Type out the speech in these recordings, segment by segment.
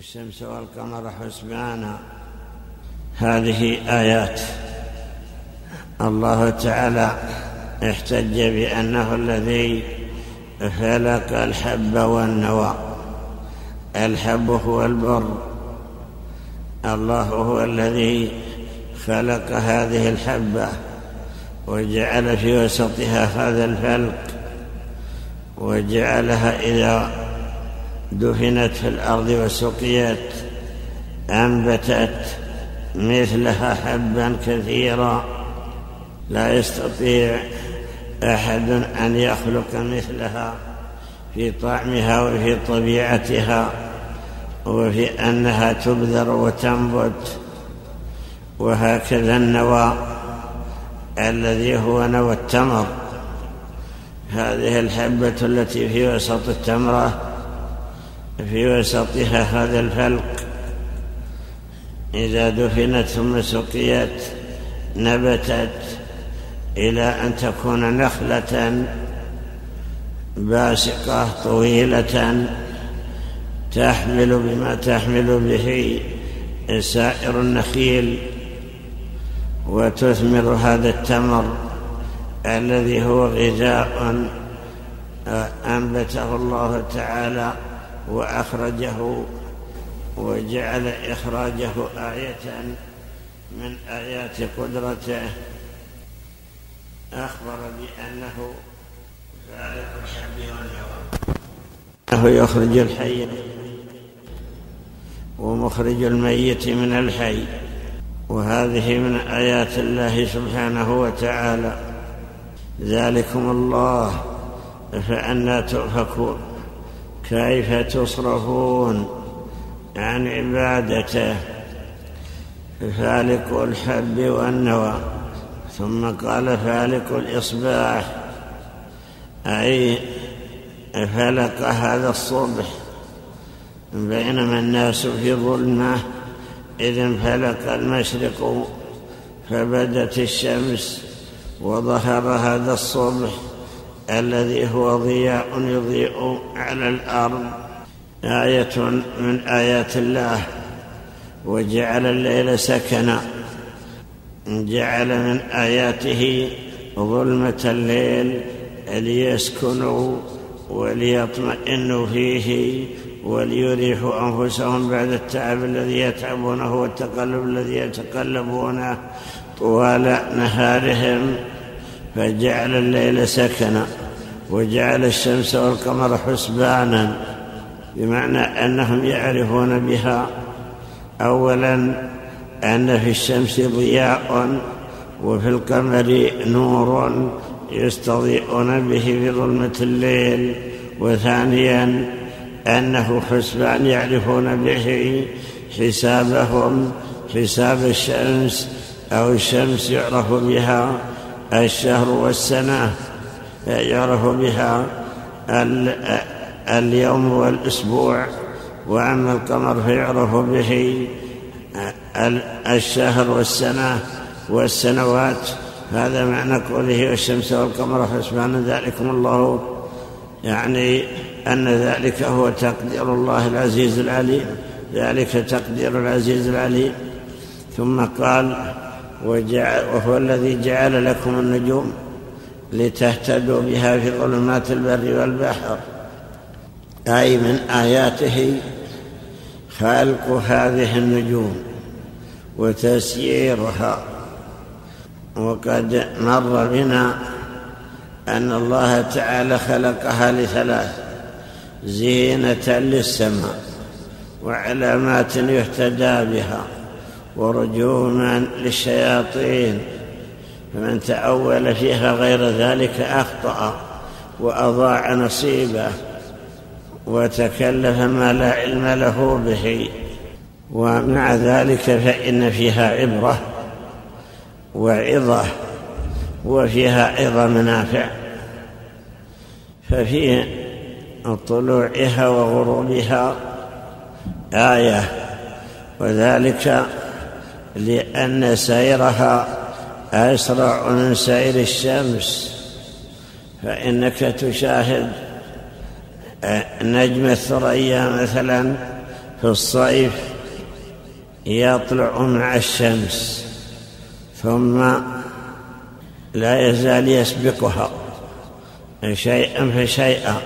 والشمس والقمر حسبانا. هذه آيات. الله تعالى احتج بأنه الذي فلق الحب والنوى. الحب هو البر. الله هو الذي خلق هذه الحبة وجعل في وسطها هذا الفلق وجعلها إذا دفنت في الأرض وسقيت أنبتت مثلها حبا كثيرا. لا يستطيع أحد أن يخلق مثلها في طعمها وفي طبيعتها وفي أنها تبذر وتنبت. وهكذا النوى الذي هو نوى التمر. هذه الحبة التي في وسط التمرة في وسطها هذا الفلق إذا دفنت ثم سقيت نبتت إلى أن تكون نخلة باسقة طويلة تحمل بما تحمل به سائر النخيل وتثمر هذا التمر الذي هو غذاء أنبته الله تعالى. وأخرجه وجعل إخراجه آية من آيات قدرته. أخبر بأنه فارق الحب والنوى أنه يخرج الحي ومخرج الميت من الحي. وهذه من آيات الله سبحانه وتعالى. ذلكم الله فأنا تؤفكون. كيف تصرفون عن عبادته؟ فالق الحب والنوى. ظم قال فالق الإصباح. أي فلق هذا الصبح. بينما الناس في ظلمة. إذ انفلق المشرق فبدت الشمس وظهر هذا الصبح. الذي هو ضياء يضيء على الأرض آية من آيات الله وجعل الليل سكنا جعل من آياته ظلمة الليل ليسكنوا وليطمئنوا فيه وليريحوا أنفسهم بعد التعب الذي يتعبونه والتقلب الذي يتقلبونه طوال نهارهم فجعل الليل سكنا. وجعل الشمس والقمر حسبانا بمعنى أنهم يعرفون بها. أولا أن في الشمس ضياء وفي القمر نور يستضيئون به في ظلمة الليل. وثانيا أنه حسبان يعرفون به حسابهم حساب الشمس أو الشمس يعرف بها الشهر والسنة. يعرف بها اليوم والأسبوع وأما القمر فيعرف به الشهر والسنة والسنوات. هذا معنى قوله والشمس والقمر حسبان ذلكم الله. يعني أن ذلك هو تقدير الله العزيز العليم. ذلك تقدير العزيز العليم. ثم قال وهو الذي جعل لكم النجوم لتهتدوا بها في ظلمات البر والبحر. أي من آياته خلق هذه النجوم وتسييرها. وقد مر بنا أن الله تعالى خلقها لثلاث زينة للسماء وعلامات يهتدى بها ورجوما للشياطين فمن تأول فيها غير ذلك أخطأ وأضاع نصيبه وتكلف ما لا علم له به. ومع ذلك فإن فيها عبرة وعظة وفيها عظة منافع. ففي طلوعها وغروبها آية وذلك لأن سيرها أسرع من سير الشمس فإنك تشاهد نجم الثريا مثلا في الصيف يطلع مع الشمس ثم لا يزال يسبقها شيئا فشيئا.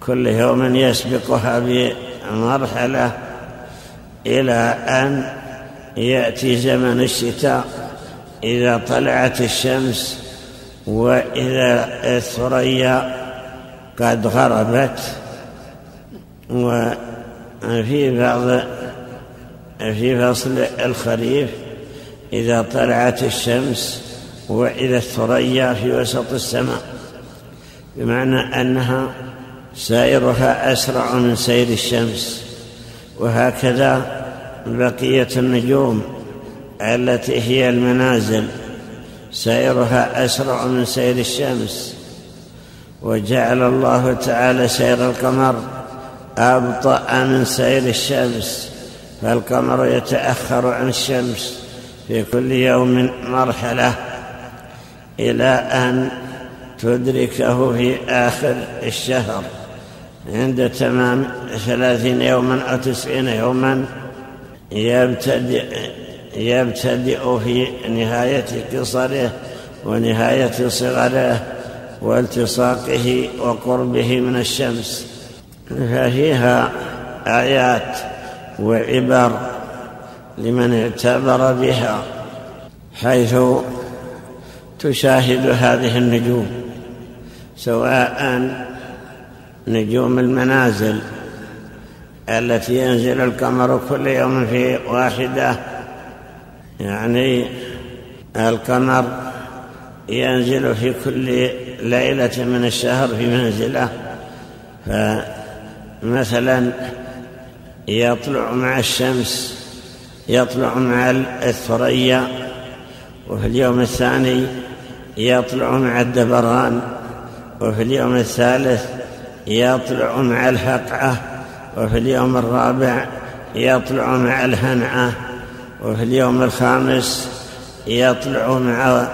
كل يوم يسبقها بمرحلة إلى أن يأتي زمن الشتاء. إذا طلعت الشمس وإذا الثريا قد غربت وفي بعض في فصل الخريف إذا طلعت الشمس وإذا الثريا في وسط السماء بمعنى أنها سائرها أسرع من سير الشمس وهكذا بقية النجوم. التي هي المنازل سيرها أسرع من سير الشمس. وجعل الله تعالى سير القمر أبطأ من سير الشمس فالقمر يتأخر عن الشمس في كل يوم مرحلة إلى أن تدركه في آخر الشهر. عند تمام ثلاثين يوما أو تسعين يوما يبتدئ, يبتدئ في نهاية قصره ونهاية صغره والتصاقه وقربه من الشمس. ففيها آيات وعبر لمن اعتبر بها حيث تشاهد هذه النجوم سواء نجوم المنازل التي ينزل القمر كل يوم في واحدة يعني القمر ينزل في كل ليلة من الشهر في منزلة. فمثلا يطلع مع الشمس يطلع مع الثريا وفي اليوم الثاني يطلع مع الدبران وفي اليوم الثالث يطلع مع الهقعة وفي اليوم الرابع يطلع مع الهنعة. وفي اليوم الخامس يطلع مع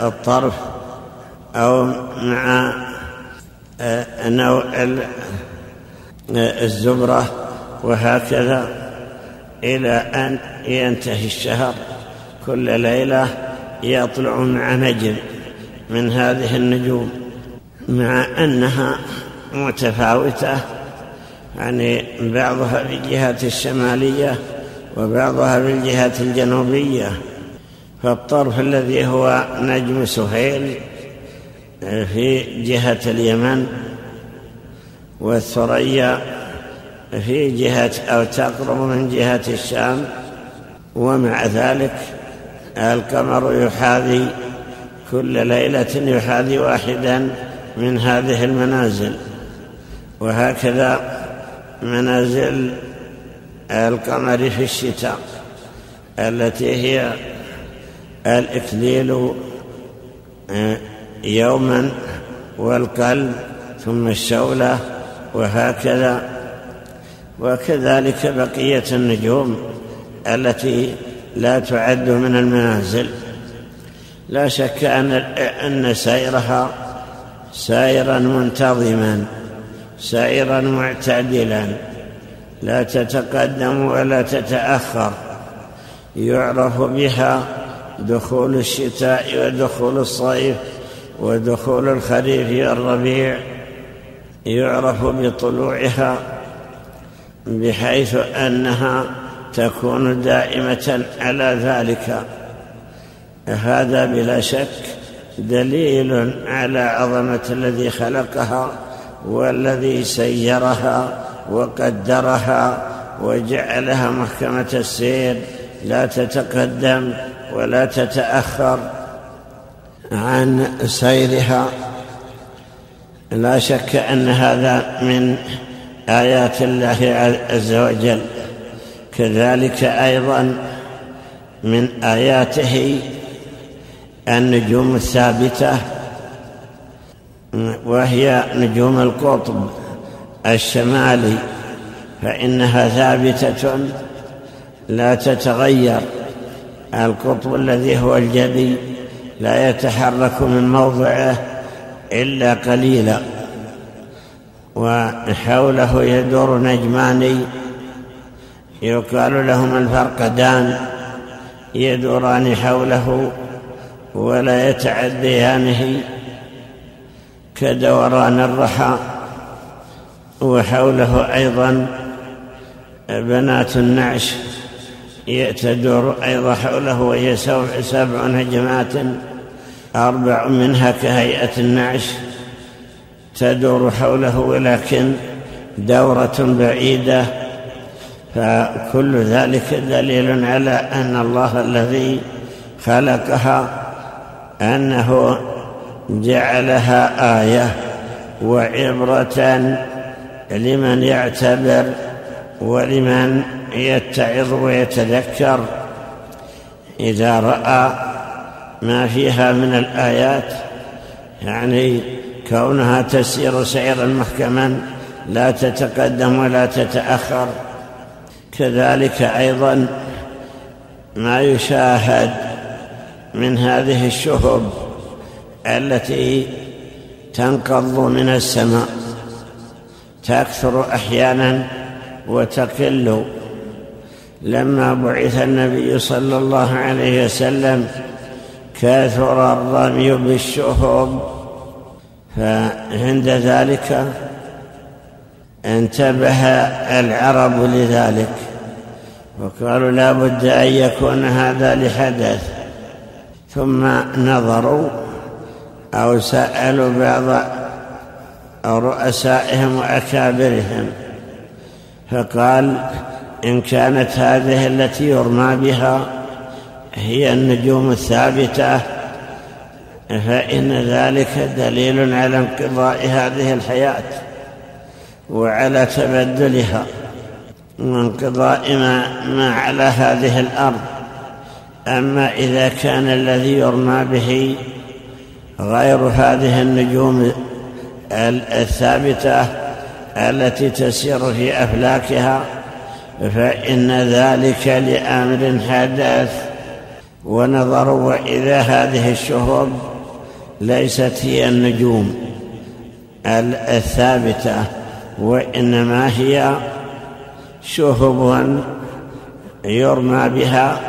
الطرف أو مع نوع الزبرة وهكذا إلى أن ينتهي الشهر. كل ليلة يطلع مع نجم من هذه النجوم مع أنها متفاوتة يعني بعضها في الجهة الشمالية وبعضها في الجهة الجنوبية فالطرف الذي هو نجم سهيل في جهة اليمن والثريا في جهة أو تقرب من جهة الشام ومع ذلك القمر يحاذي كل ليلة يحاذي واحدا من هذه المنازل. وهكذا منازل القمر في الشتاء التي هي الإكليل آه، يوما والقلب ثم الشولة وهكذا. وكذلك بقية النجوم التي لا تعد من المنازل. لا شك أن أن سيرها سائرا منتظما سائرا معتدلا. لا تتقدم ولا تتأخر. يعرف بها دخول الشتاء ودخول الصيف ودخول الخريف والربيع. يعرف بطلوعها بحيث أنها تكون دائمة على ذلك. هذا بلا شك دليل على عظمة الذي خلقها والذي سيرها. وقدرها وجعلها محكمة السير لا تتقدم ولا تتأخر عن سيرها. لا شك أن هذا من آيات الله عز وجل. كذلك أيضا من آياته النجوم الثابتة وهي نجوم القطب. الشمالي فإنها ثابتة لا تتغير. القطب الذي هو الجبي لا يتحرك من موضعه إلا قليلا وحوله يدور نجمان يقال لهما الفرقدان يدوران حوله ولا يتعديانه كدوران الرحى. وحوله أيضا بنات النعش تدور أيضا حوله وهي سبع هجمات أربع منها كهيئة النعش تدور حوله ولكن دورة بعيدة. فكل ذلك دليل على أن الله الذي خلقها أنه جعلها آية وعبرة لمن يعتبر ولمن يتعظ ويتذكر إذا رأى ما فيها من الآيات يعني كونها تسير سيرا محكما لا تتقدم ولا تتأخر. كذلك أيضا ما يشاهد من هذه الشهب التي تنقض من السماء. تكثر أحيانا وتقل. لما بعث النبي صلى الله عليه وسلم كثر الرمي بالشهب فعند ذلك انتبه العرب لذلك وقالوا لا بد أن يكون هذا لحدث. ثم نظروا أو سألوا بعض رؤسائهم وأكابرهم. فقال إن كانت هذه التي يرمى بها هي النجوم الثابتة فإن ذلك دليل على انقضاء هذه الحياة وعلى تبدلها وانقضاء ما, ما على هذه الأرض. أما إذا كان الذي يرمى به غير هذه النجوم الثابتة التي تسير في أفلاكها فإن ذلك لأمر حدث. ونظروا وإذا هذه الشهب ليست هي النجوم الثابتة وإنما هي شهب يرمى بها.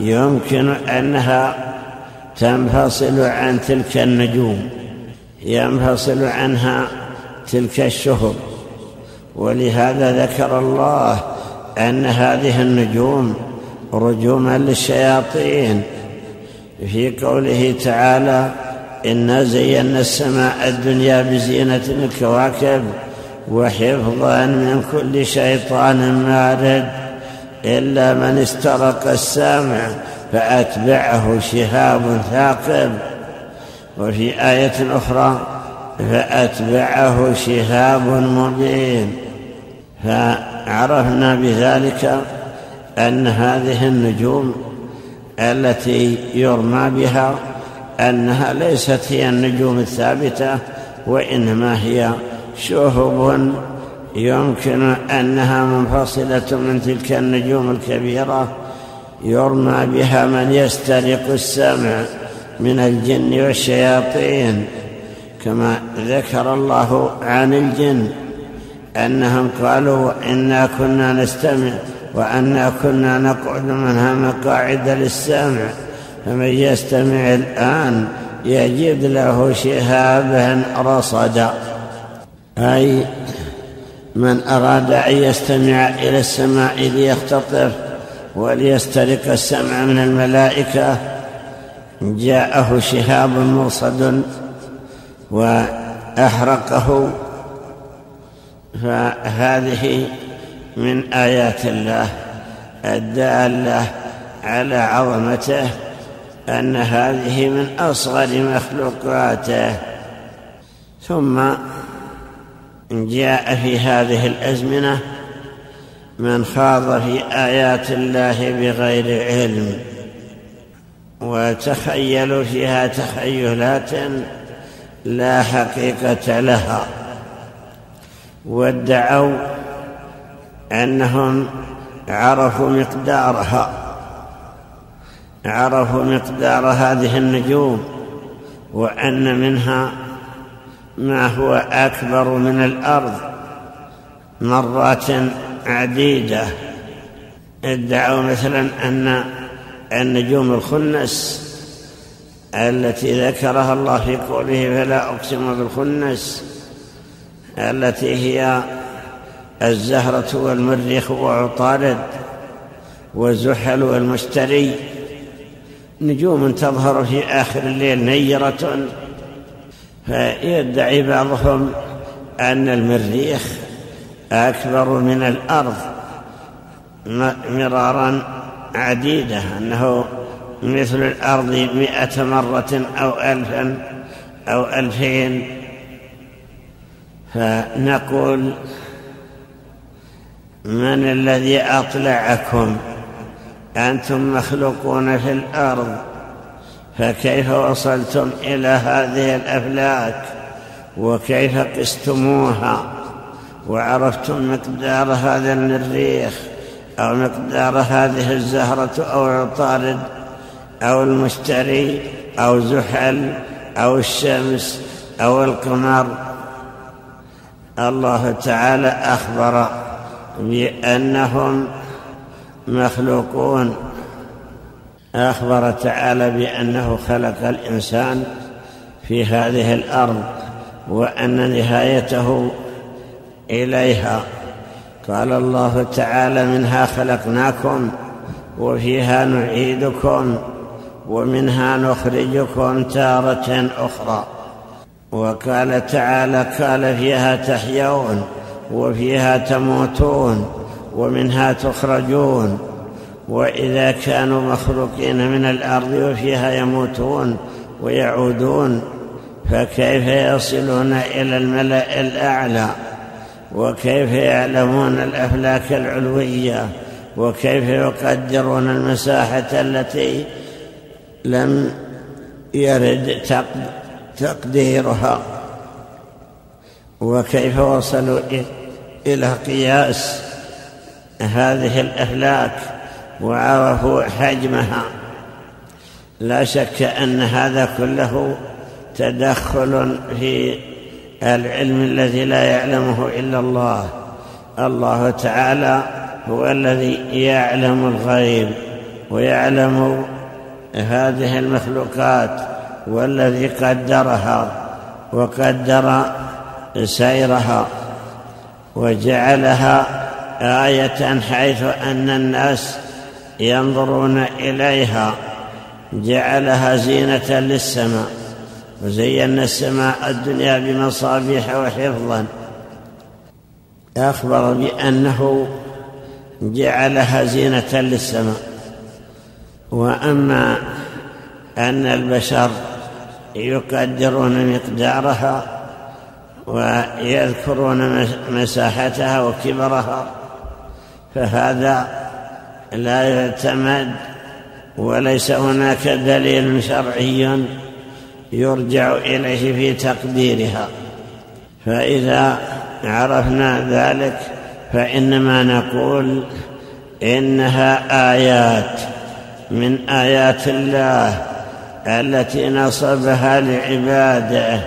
يمكن أنها تنفصل عن تلك النجوم. ينفصل عنها تلك الشهب. ولهذا ذكر الله أن هذه النجوم رجوما للشياطين في قوله تعالى انا زينا السماء الدنيا بزينة الكواكب وحفظا من كل شيطان مارد إلا من استرق السامع فأتبعه شهاب ثاقب. وفي آية أخرى فأتبعه شهاب مبين. فعرفنا بذلك أن هذه النجوم التي يرمى بها أنها ليست هي النجوم الثابتة وإنما هي شهب يمكن أنها منفصلة من تلك النجوم الكبيرة يرمى بها من يسترق السمع. من الجن والشياطين كما ذكر الله عن الجن أنهم قالوا إنا كنا نستمع وأنا كنا نقعد منها مقاعد للسمع فمن يستمع الآن يجد له شهابا رصدا. أي من أراد أن يستمع إلى السماء ليختطف وليسترق السمع من الملائكة جاءه شهاب مرصد وأحرقه. فهذه من آيات الله الدالة على عظمته أن هذه من أصغر مخلوقاته. ثم جاء في هذه الأزمنة من خاض في آيات الله بغير علم. وتخيلوا فيها تخيلات لا حقيقة لها. وادعوا أنهم عرفوا مقدارها. عرفوا مقدار هذه النجوم وأن منها ما هو أكبر من الأرض مرات عديدة. ادعوا مثلا أن النجوم الخنس التي ذكرها الله في قوله فلا أقسم بالخنس التي هي الزهرة والمريخ وعطارد وزحل والمشتري نجوم تظهر في آخر الليل نيرة فيدعي بعضهم أن المريخ أكبر من الأرض مرارا عديدة أنه مثل الأرض مئة مرة أو ألفا أو ألفين. فنقول من الذي أطلعكم؟ أنتم مخلوقون في الأرض فكيف وصلتم إلى هذه الأفلاك؟ وكيف قستموها؟ وعرفتم مقدار هذا المريخ أو مقدار هذه الزهرة أو العطارد أو المشتري أو زحل أو الشمس أو القمر. الله تعالى أخبر بأنهم مخلوقون. أخبر تعالى بأنه خلق الإنسان في هذه الأرض وأن نهايته إليها. قال الله تعالى منها خلقناكم وفيها نعيدكم ومنها نخرجكم تارة أخرى. وقال تعالى قال فيها تحيون وفيها تموتون ومنها تخرجون. وإذا كانوا مخلوقين من الأرض وفيها يموتون ويعودون فكيف يصلون إلى الملأ الأعلى؟ وكيف يعلمون الأفلاك العلوية؟ وكيف يقدرون المساحة التي لم يرد تقديرها؟ وكيف وصلوا إلى قياس هذه الأفلاك وعرفوا حجمها؟ لا شك أن هذا كله تدخل في العلم الذي لا يعلمه إلا الله. الله تعالى هو الذي يعلم الغيب ويعلم هذه المخلوقات والذي قدرها وقدر سيرها وجعلها آية حيث أن الناس ينظرون إليها. جعلها زينة للسماء. وزينا السماء الدنيا بمصابيح وحفظا. أخبر بأنه جعلها زينة للسماء. وأما أن البشر يقدرون مقدارها ويذكرون مساحتها وكبرها فهذا لا يعتمد وليس هناك دليل شرعي يرجع إليه في تقديرها. فإذا عرفنا ذلك فإنما نقول إنها آيات من آيات الله التي نصبها لعباده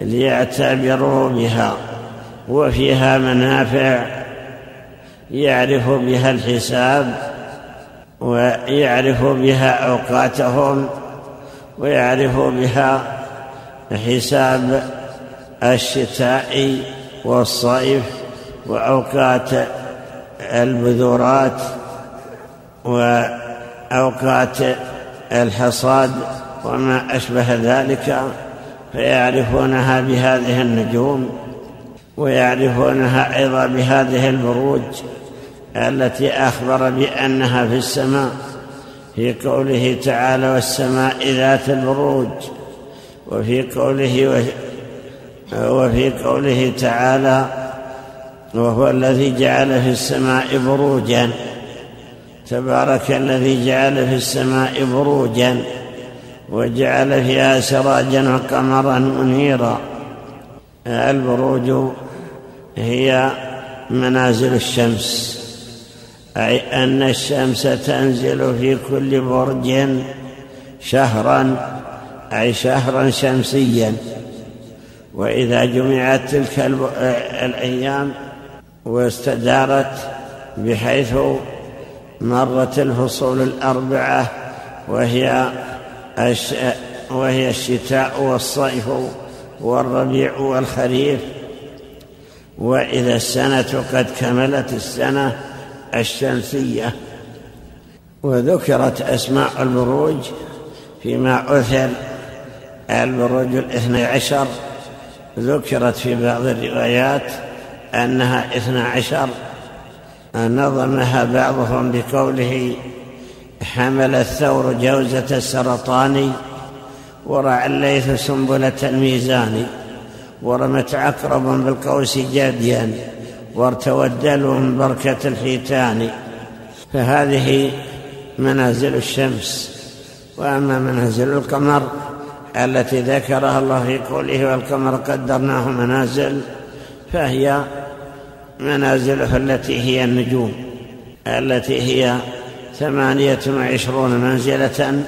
ليعتبروا بها وفيها منافع يعرف بها الحساب ويعرف بها أوقاتهم ويعرف بها حساب الشتاء والصيف وأوقات البذورات وأوقات الحصاد وما أشبه ذلك فيعرفونها بهذه النجوم ويعرفونها أيضا بهذه البروج التي أخبر بأنها في السماء. في قوله تعالى والسماء ذات البروج وفي قوله وفي قوله تعالى وهو الذي جعل في السماء بروجا تبارك الذي جعل في السماء بروجا وجعل فيها سراجا وقمرا منيرا. البروج هي منازل الشمس. أي أن الشمس تنزل في كل برج شهرا أي شهرا شمسيا. وإذا جمعت تلك الأيام واستدارت بحيث مرت الفصول الأربعة وهي وهي الشتاء والصيف والربيع والخريف. وإذا السنة قد كملت السنة الشمسية وذكرت أسماء البروج فيما أثر البروج الاثنى عشر ذكرت في بعض الروايات أنها اثنى عشر نظمها بعضهم بقوله حمل الثور جوزة السرطان ورعى الليث سنبلة الميزان ورمت عقرب بالقوس جاديا. وارتوى الدلو من بركة الحيتان. فهذه منازل الشمس. وأما منازل القمر التي ذكرها الله في قوله والقمر قدرناه منازل فهي منازله التي هي النجوم التي هي ثمانية وعشرون منزلة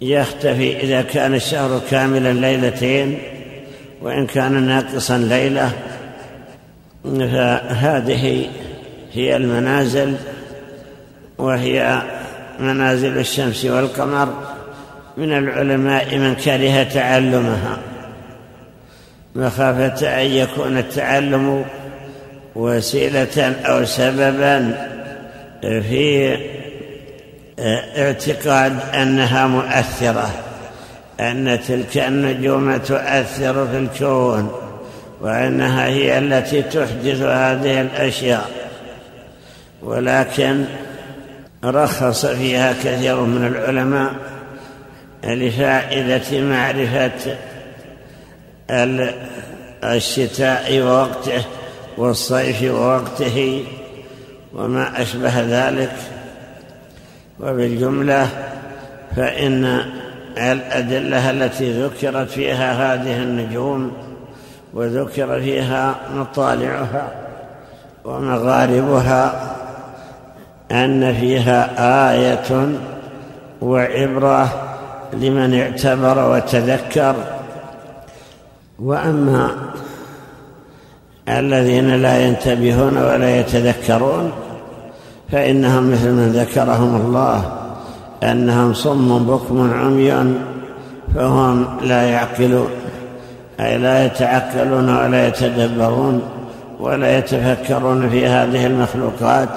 يختفي إذا كان الشهر كاملا ليلتين وإن كان ناقصا ليلة فهذه هي المنازل وهي منازل الشمس والقمر. من العلماء من كره تعلمها مخافة أن يكون التعلم وسيلة أو سببا في اعتقاد أنها مؤثرة أن تلك النجوم تؤثر في الكون. وأنها هي التي تحدث هذه الأشياء. ولكن رخص فيها كثير من العلماء لفائدة معرفة الشتاء ووقته والصيف ووقته وما أشبه ذلك. وبالجملة فإن الأدلة التي ذكرت فيها هذه النجوم وذكر فيها مطالعها ومغاربها أن فيها آية وعبرة لمن اعتبر وتذكر. وأما الذين لا ينتبهون ولا يتذكرون فإنهم مثل من ذكرهم الله أنهم صم بكم عمي فهم لا يعقلون. أي لا يتعقلون ولا يتدبرون ولا يتفكرون في هذه المخلوقات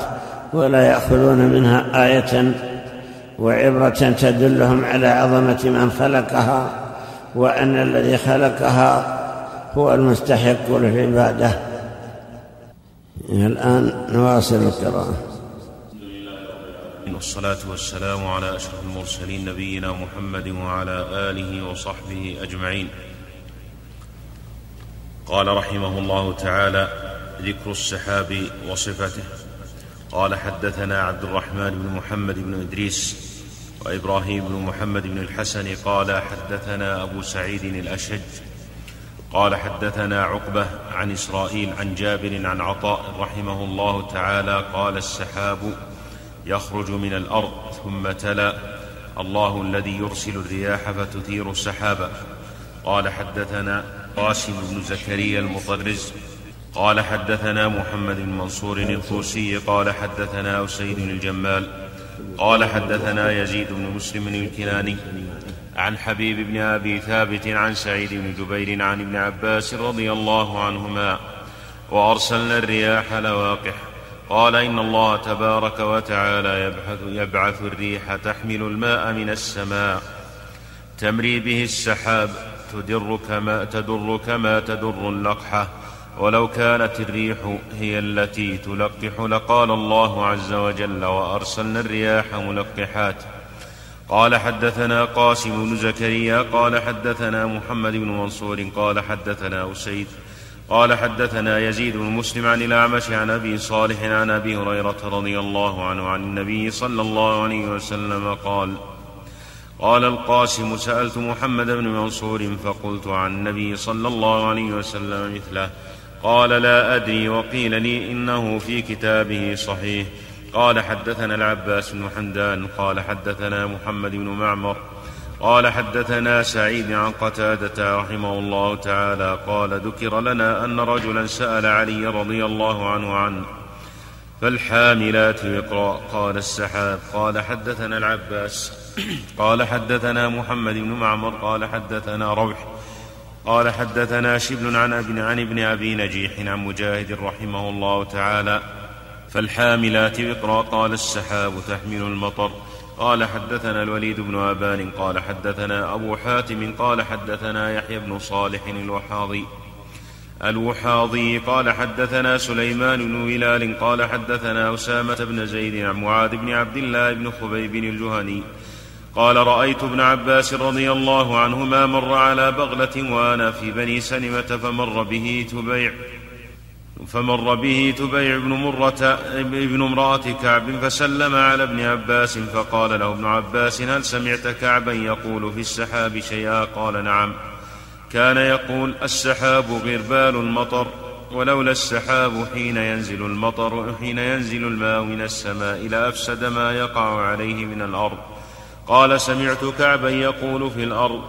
ولا يأخذون منها آية وعبرة تدلهم على عظمة من خلقها وأن الذي خلقها هو المستحق للعبادة. الآن نواصل القراءة. والصلاة والسلام على أشرف المرسلين نبينا محمد وعلى آله وصحبه أجمعين. قال رحمه الله تعالى ذكر السحاب وصفته. قال حدثنا عبد الرحمن بن محمد بن إدريس وإبراهيم بن محمد بن الحسن قال حدثنا أبو سعيد الأشج. قال حدثنا عقبة عن إسرائيل عن جابر عن عطاء رحمه الله تعالى قال السحاب يخرج من الأرض ثم تلا. الله الذي يرسل الرياح فتثير السحابة قال حدثنا قاسم بن زكريا المطرز قال حدثنا محمد بن منصور الطوسي قال حدثنا أسيد الجمال قال حدثنا يزيد بن مسلم الكناني عن حبيب بن أبي ثابت عن سعيد بن جبير عن ابن عباس رضي الله عنهما وأرسلنا الرياح لواقح. قال إن الله تبارك وتعالى يبعث, يبعث الريح تحمل الماء من السماء. تمري به السحاب. تدر كما تدر كما تدر اللقحه ولو كانت الريح هي التي تلقح لقال الله عز وجل وأرسلنا الرياح ملقحات. قال حدثنا قاسم بن زكريا قال حدثنا محمد بن منصور قال حدثنا أسيد قال حدثنا يزيد بن مسلم عن الأعمش عن أبي صالح عن أبي هريرة رضي الله عنه عن النبي صلى الله عليه وسلم قال قال القاسم سألت محمد بن منصور فقلت عن النبي صلى الله عليه وسلم مثله. قال لا أدري وقيل لي إنه في كتابه صحيح. قال حدثنا العباس بن حمدان قال حدثنا محمد بن معمر. قال حدثنا سعيد عن قتادة رحمه الله تعالى قال ذكر لنا أن رجلا سأل علي رضي الله عنه عنه فالحاملات وقرا؟ قال السحاب. قال حدثنا العباس قال حدثنا محمد بن معمر قال حدثنا روح قال حدثنا شبل عن ابن عن ابن أبي نجيح عن مجاهد رحمه الله تعالى فالحاملات وقرا قال السحاب تحمل المطر. قال حدثنا الوليد بن أبان قال حدثنا أبو حاتم قال حدثنا يحيى بن صالح الوحاضي. الوحاضي قال حدثنا سليمان بن هلال قال حدثنا أسامة بن زيد عن معاذ بن عبد الله بن خبيب الجهني. قال رأيت ابن عباس رضي الله عنهما مر على بغلة وأنا في بني سلمة فمر به تبيع فمر به تبيع بن مرة ابن امرأة كعب فسلم على ابن عباس فقال له ابن عباس هل سمعت كعبا يقول في السحاب شيئا؟ قال نعم. كان يقول السحاب غربال المطر ولولا السحاب حين ينزل المطر حين ينزل الماء من السماء لأفسد ما يقع عليه من الأرض. قال سمعت كعبا يقول في الأرض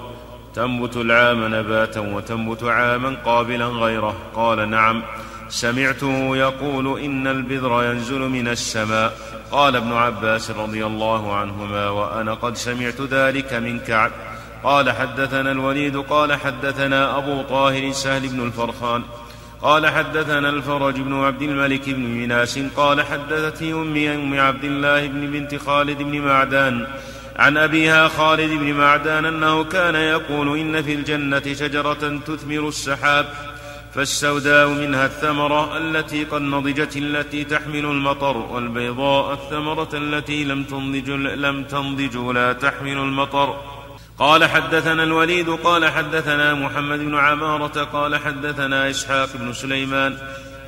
تنبت العام نباتا وتنبت عاما قابلا غيره. قال نعم سمعته يقول إن البذر ينزل من السماء. قال ابن عباس رضي الله عنهما وأنا قد سمعت ذلك من كعب. قال حدثنا الوليد قال حدثنا أبو طاهر سهل بن الفرخان. قال حدثنا الفرج بن عبد الملك بن مناس قال حدثتني أمي أم عبد الله بن بنت خالد بن معدان. عن أبيها خالد بن معدان أنه كان يقول إن في الجنة شجرة تثمر السحاب فالسوداء منها الثمرة التي قد نضجت التي تحمل المطر والبيضاء الثمرة التي لم تنضج لم تنضج ولا تحمل المطر. قال حدثنا الوليد قال حدثنا محمد بن عمارة قال حدثنا إسحاق بن سليمان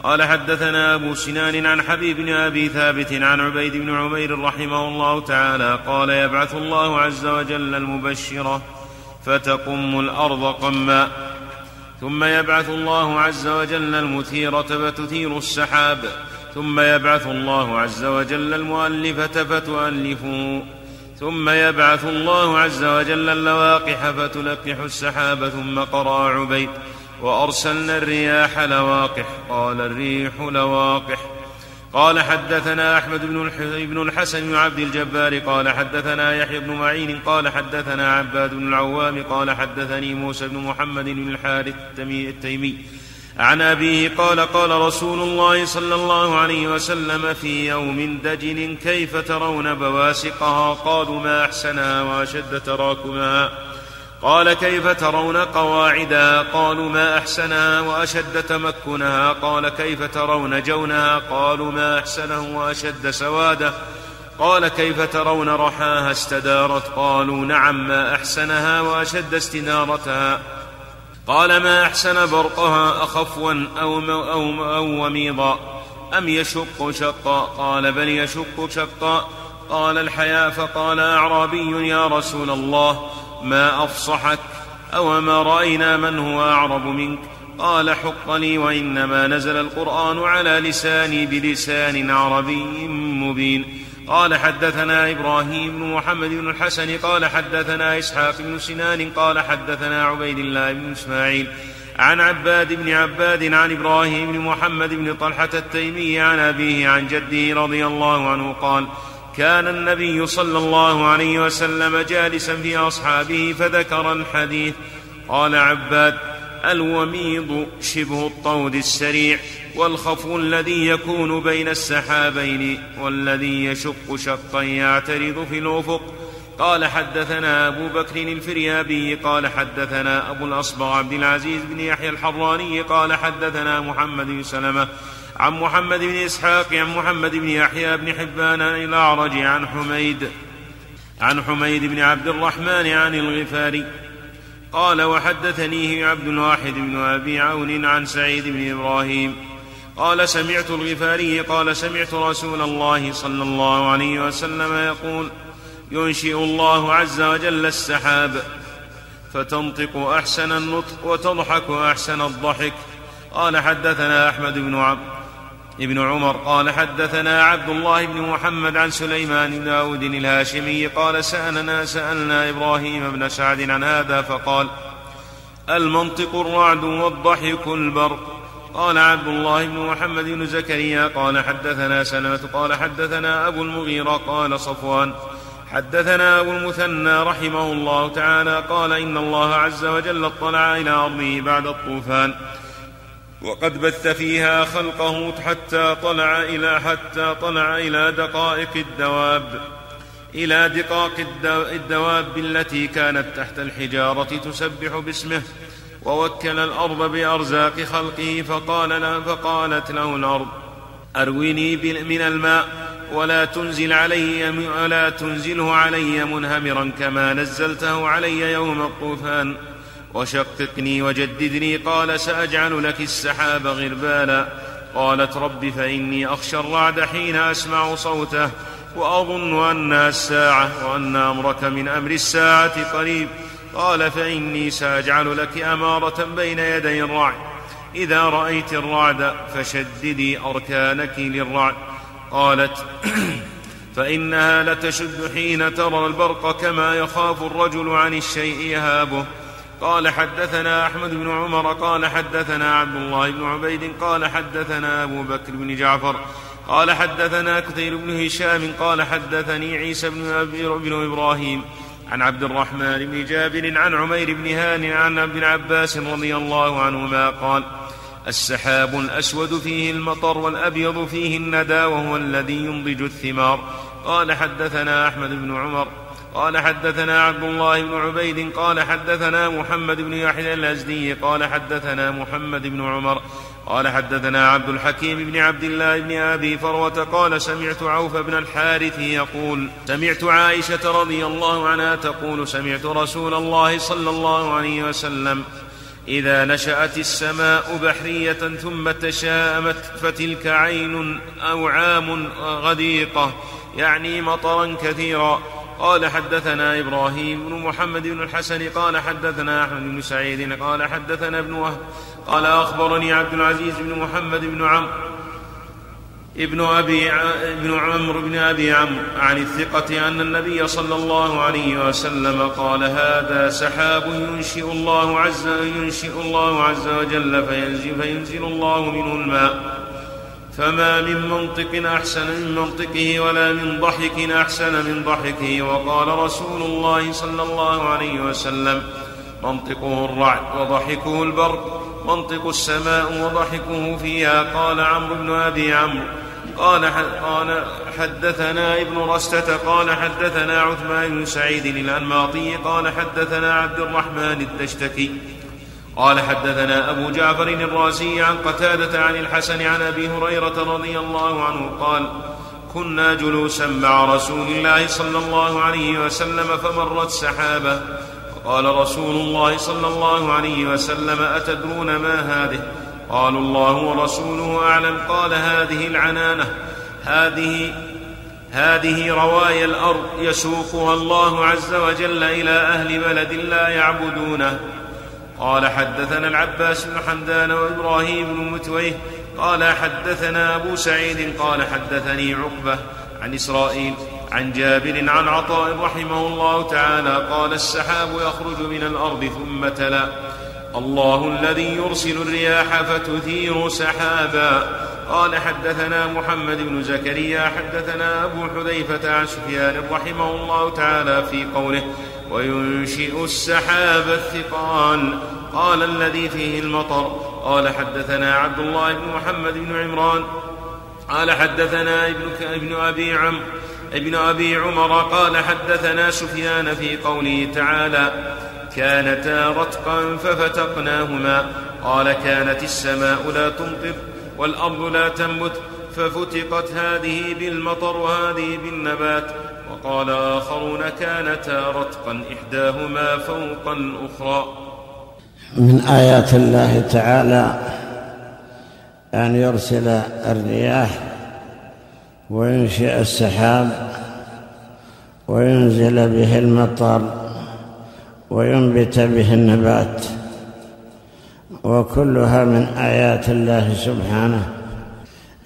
قال حدثنا أبو سنان عن حبيب بن أبي ثابت عن عبيد بن عمير رحمه الله تعالى قال يبعث الله عز وجل المبشرة فتقم الأرض قما. ثم يبعث الله عز وجل المثيرة فتثير السحاب. ثم يبعث الله عز وجل المؤلفة فتؤلفه ثم يبعث الله عز وجل اللواقح فتلقح السحاب ثم قرأ عبيد وأرسلنا الرياح لواقح قال الريح لواقح. قال حدثنا أحمد بن الحسن بن عبد الجبار قال حدثنا يحيى بن معين قال حدثنا عباد بن العوام قال حدثني موسى بن محمد بن الحارث التيمي. عن أبيه قال قال رسول الله صلى الله عليه وسلم في يوم دجن كيف ترون بواسقها؟ قالوا ما أحسنها وأشد تراكمها قال كيف ترون قواعدها قالوا ما أحسنها وأشد تمكنها قال كيف ترون جونها قالوا ما أحسنه وأشد سواده قال كيف ترون رحاها استدارت؟ قالوا نعم ما أحسنها وأشد استدارتها قال ما أحسن برقها أخفوا أو, أو, أو وميضا. أم يشق شقا؟ قال بل يشق شقا. قال الحياء فقال أعرابي يا رسول الله. ما أفصحك أو ما رأينا من هو أعرب منك. قال حق لي وإنما نزل القرآن على لساني بلسان عربي مبين. قال حدثنا إبراهيم بن محمد بن الحسن قال حدثنا إسحاق بن سنان قال حدثنا عبيد الله بن إسماعيل. عن عباد بن عباد عن إبراهيم بن محمد بن طلحة التيمي عن أبيه عن جده رضي الله عنه قال كان النبي صلى الله عليه وسلم جالسا في أصحابه فذكر الحديث. قال عباد الوميض شبه الطود السريع والخفو الذي يكون بين السحابين والذي يشق شقا يعترض في الأفق. قال حدثنا أبو بكر الفريابي قال حدثنا أبو الاصبغ عبد العزيز بن يحيى الحراني قال حدثنا محمد بن سلمة عن محمد بن إسحاق عن محمد بن يحيى بن حبان الاعرج عن حميد عن حميد بن عبد الرحمن عن الغفاري. قال وحدثنيه عبد الواحد بن أبي عون عن سعيد بن إبراهيم. قال سمعت الغفاري قال سمعت رسول الله صلى الله عليه وسلم يقول ينشئ الله عز وجل السحاب فتنطق أحسن النطق وتضحك أحسن الضحك. قال حدثنا أحمد بن عبد ابن عمر قال حدثنا عبد الله بن محمد عن سليمان بن داود الهاشمي قال سألنا سألنا إبراهيم بن سعد عن هذا فقال المنطق الرعد والضحك البرق. قال عبد الله بن محمد بن زكريا قال حدثنا سلمة قال حدثنا أبو المغيرة قال صفوان. حدثنا أبو المثنى رحمه الله تعالى قال إن الله عز وجل اطلع إلى أرضه بعد الطوفان. وقد بث فيها خلقه حتى طلع إلى حتى طلع إلى دقائق الدواب إلى دقاق الدواب التي كانت تحت الحجارة تسبح باسمه ووكل الأرض بأرزاق خلقه فقال له فقالت له الأرض أرويني من الماء ولا تنزل علي ولا تنزله علي منهمرا كما نزلته علي يوم الطوفان. وشققني وجددني قال سأجعل لك السحاب غربالا. قالت رب فإني أخشى الرعد حين أسمع صوته وأظن أنها الساعة وأن أمرك من أمر الساعة قريب. قال فإني سأجعل لك أمارة بين يدي الرعد. إذا رأيت الرعد فشددي أركانك للرعد. قالت فإنها لتشد حين ترى البرق كما يخاف الرجل عن الشيء يهابه. قال حدثنا أحمد بن عمر قال حدثنا عبد الله بن عبيد قال حدثنا أبو بكر بن جعفر قال حدثنا كثير بن هشام قال حدثني عيسى بن, بن إبراهيم عن عبد الرحمن بن جابر عن عمير بن هان عن ابن عباس رضي الله عنهما قال السحاب الأسود فيه المطر والأبيض فيه الندى وهو الذي ينضج الثمار. قال حدثنا أحمد بن عمر قال حدثنا عبد الله بن عبيد قال حدثنا محمد بن يحيى الأزدي قال حدثنا محمد بن عمر قال حدثنا عبد الحكيم بن عبد الله بن أبي فروة قال سمعت عوف بن الحارث يقول سمعت عائشة رضي الله عنها تقول سمعت رسول الله صلى الله عليه وسلم إذا نشأت السماء بحرية ثم تشاءمت فتلك عين أو عام غديقة يعني مطرا كثيرا. قال حدثنا إبراهيم بن محمد بن الحسن قال حدثنا أحمد بن سعيد قال حدثنا ابن وهب قال أخبرني عبد العزيز بن محمد بن عمرو ابن أبي ابن عمرو بن أبي عمرو عن الثقة أن النبي صلى الله عليه وسلم قال هذا سحاب ينشئ الله عز ينشئ الله عز وجل فينزل, فينزل الله منه الماء. فما من منطق احسن من منطقه ولا من ضحك احسن من ضحكه وقال رسول الله صلى الله عليه وسلم منطقه الرعد وضحكه البرق منطق السماء وضحكه فيها قال عمرو بن ابي عمرو قال قال حدثنا ابن رستة قال حدثنا عثمان بن سعيد الأنماطي قال حدثنا عبد الرحمن الدشتكي قال حدثنا أبو جعفر الرازي عن قتادة عن الحسن عن أبي هريرة رضي الله عنه قال كنا جلوسا مع رسول الله صلى الله عليه وسلم فمرت سحابة. فقال رسول الله صلى الله عليه وسلم أتدرون ما هذه؟ قالوا الله ورسوله أعلم. قال هذه العنانة. هذه هذه روايا الأرض يسوقها الله عز وجل إلى أهل بلد لا يعبدونه. قال حدثنا العباس بن حمدان وإبراهيم بن متويه قال حدثنا أبو سعيد قال حدثني عقبة عن إسرائيل عن جابر عن عطاء رحمه الله تعالى قال السحاب يخرج من الأرض ثم تلا. الله الذي يرسل الرياح فتثير سحابا. قال حدثنا محمد بن زكريا حدثنا أبو حذيفة عن سفيان رحمه الله تعالى في قوله وينشئ السحاب الثقال قال الذي فيه المطر. قال حدثنا عبد الله بن محمد بن عمران. قال حدثنا ابن, ابن أبي عم ابن أبي عمر. قال حدثنا سفيان في قوله تعالى كانتا رتقا ففتقناهما. قال كانت السماء لا تمطر والأرض لا تنبت. ففتقت هذه بالمطر وهذه بالنبات. وقال آخرون كانتا رتقا إحداهما فوق الأخرى من آيات الله تعالى أن يرسل الرياح وينشئ السحاب وينزل به المطر وينبت به النبات وكلها من آيات الله سبحانه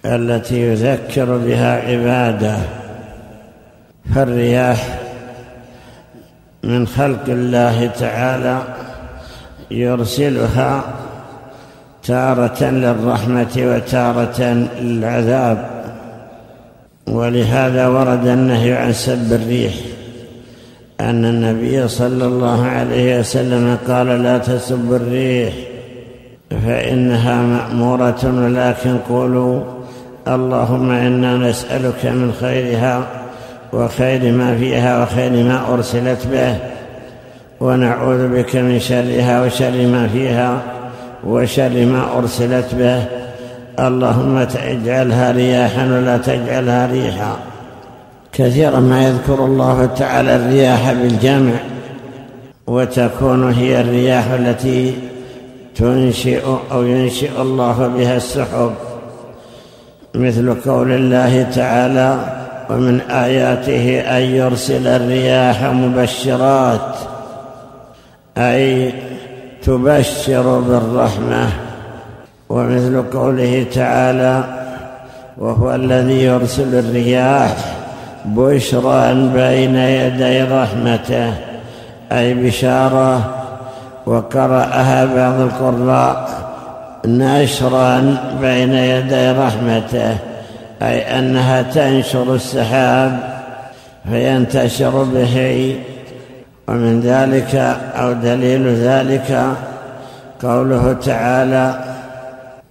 التي يذكر بها عباده. فالرياح من خلق الله تعالى يرسلها تارة للرحمة وتارة للعذاب. ولهذا ورد النهي عن سب الريح أن النبي صلى الله عليه وسلم قال لا تسب الريح فإنها مأمورة ولكن قولوا اللهم إنا نسألك من خيرها وخير ما فيها وخير ما أرسلت به. ونعوذ بك من شرها وشر ما فيها وشر ما أرسلت به. اللهم اجعلها رياحا ولا تجعلها ريحا. كثيرا ما يذكر الله تعالى الرياح بالجمع. وتكون هي الرياح التي تنشئ أو ينشئ الله بها السحب. مثل قول الله تعالى ومن آياته أن يرسل الرياح مبشرات أي تبشر بالرحمة. ومثل قوله تعالى وهو الذي يرسل الرياح بشرا بين يدي رحمته أي بشارة وقرأها بعض القراء نشرا بين يدي رحمته. أي أنها تنشر السحاب فينتشر به ومن ذلك أو دليل ذلك قوله تعالى